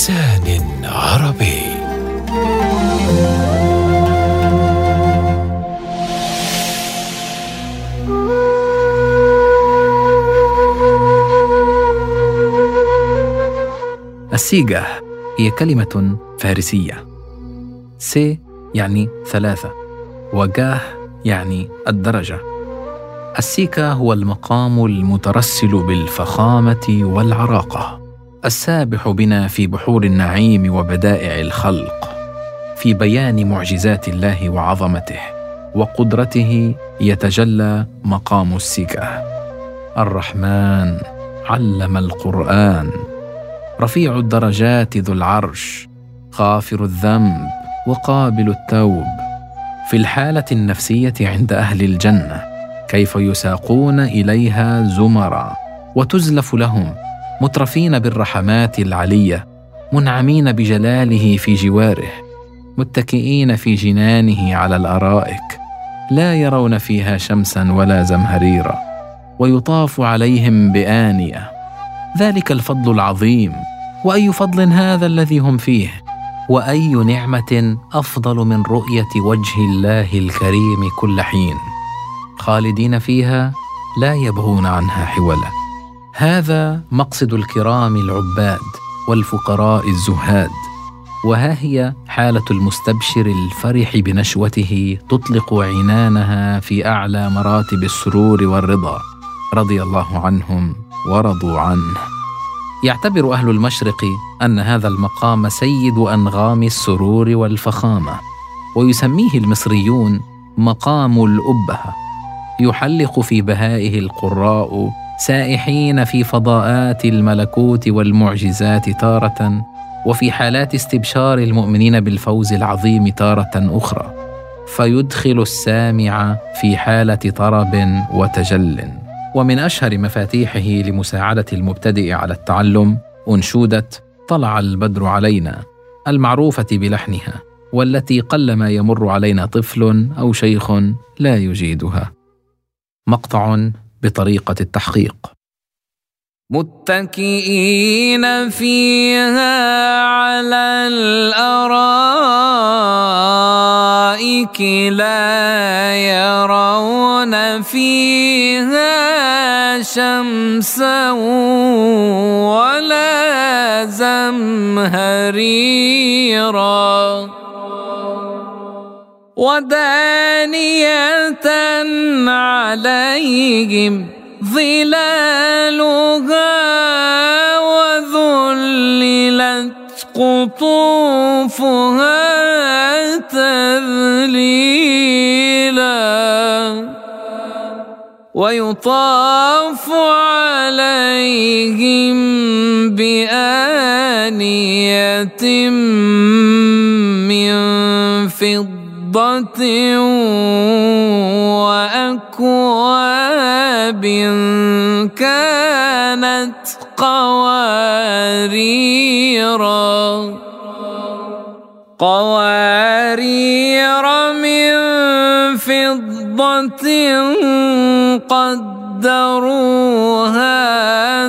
بلسان عربي. السيجة هي كلمة فارسية. سي يعني ثلاثة وجاه يعني الدرجة. السيكا هو المقام المترسل بالفخامة والعراقة. السابح بنا في بحور النعيم وبدائع الخلق في بيان معجزات الله وعظمته وقدرته يتجلى مقام السيكا الرحمن علم القرآن. رفيع الدرجات ذو العرش غافر الذنب وقابل التوب. في الحالة النفسية عند أهل الجنة كيف يساقون إليها زمرا وتزلف لهم مترفين بالرحمات العلية منعمين بجلاله في جواره متكئين في جنانه على الأرائك لا يرون فيها شمسا ولا زمهريرا ويطاف عليهم بآنية. ذلك الفضل العظيم. وأي فضل هذا الذي هم فيه؟ وأي نعمة أفضل من رؤية وجه الله الكريم كل حين؟ خالدين فيها لا يبغون عنها حولا. هذا مقصد الكرام العباد والفقراء الزهاد وها هي حالة المستبشر الفرح بنشوته تطلق عنانها في أعلى مراتب السرور والرضا. رضي الله عنهم ورضوا عنه. يعتبر أهل المشرق أن هذا المقام سيد أنغام السرور والفخامة ويسميه المصريون مقام الأبهة. يحلق في بهائه القراء سائحين في فضاءات الملكوت والمعجزات تارة وفي حالات استبشار المؤمنين بالفوز العظيم تارة أخرى. فيدخل السامع في حالة طرب وتجل. ومن أشهر مفاتيحه لمساعدة المبتدئ على التعلم انشوده طلع البدر علينا المعروفة بلحنها والتي قلما يمر علينا طفل أو شيخ لا يجيدها. مقطع بطريقة التحقيق. متكئين فيها على الأرائك لا يرون فيها شمسا ولا زمهريرا. ودانية عليهم ظلالها وذللت قطوفها تذليلا ويطاف عليهم بآنية من فضة فضة وأكواب كانت قواريرا قوارير من فضة قدروها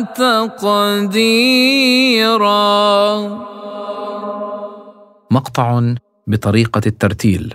تقديرا. مقطع بطريقة الترتيل.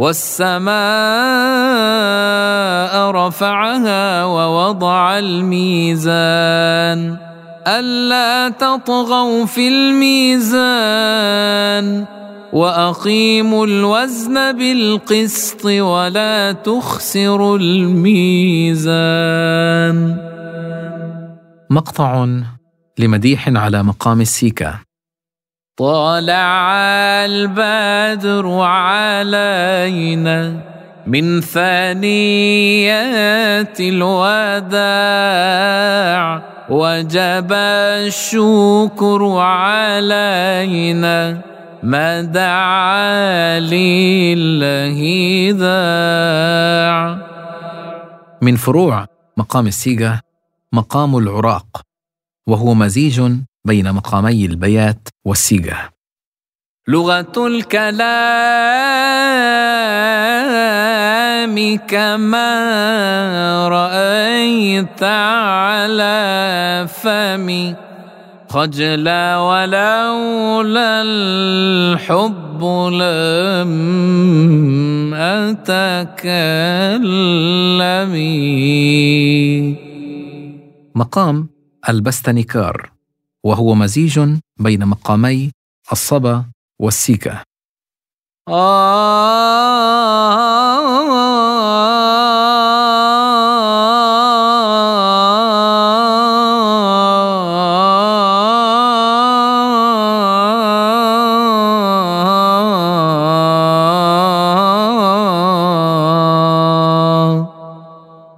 والسماء رفعها ووضع الميزان ألا تطغوا في الميزان وأقيموا الوزن بالقسط ولا تخسروا الميزان. مقطع لمديح على مقام السيكا. طلع البدر علينا من ثنيات الوداع وجب الشكر علينا ما دعا لله ذاع. من فروع مقام السيجة مقام العراق وهو مزيج بين مقامي البيات والسيجة لغة الكلام كما رأيت على فمي. خجلا ولولا الحب لم أتكلم مقام البستنيكار. وهو مزيج بين مقامي الصبا والسيكا.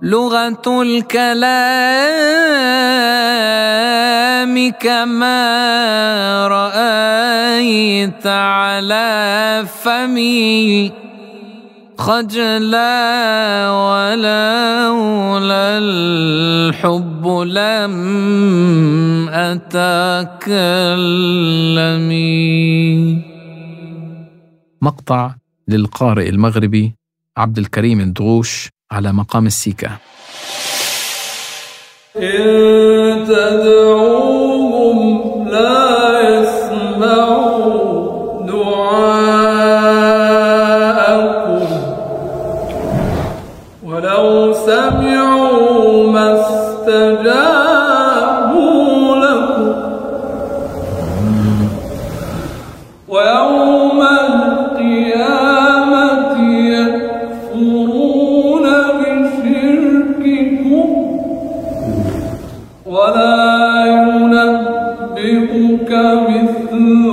لغة الكلام. كما رأيت على فمي. خجلا ولولا الحب لم أتكلم مقطع للقارئ المغربي عبد الكريم الدغوش على مقام السيكا. إن تدعوهم يصدقك مثل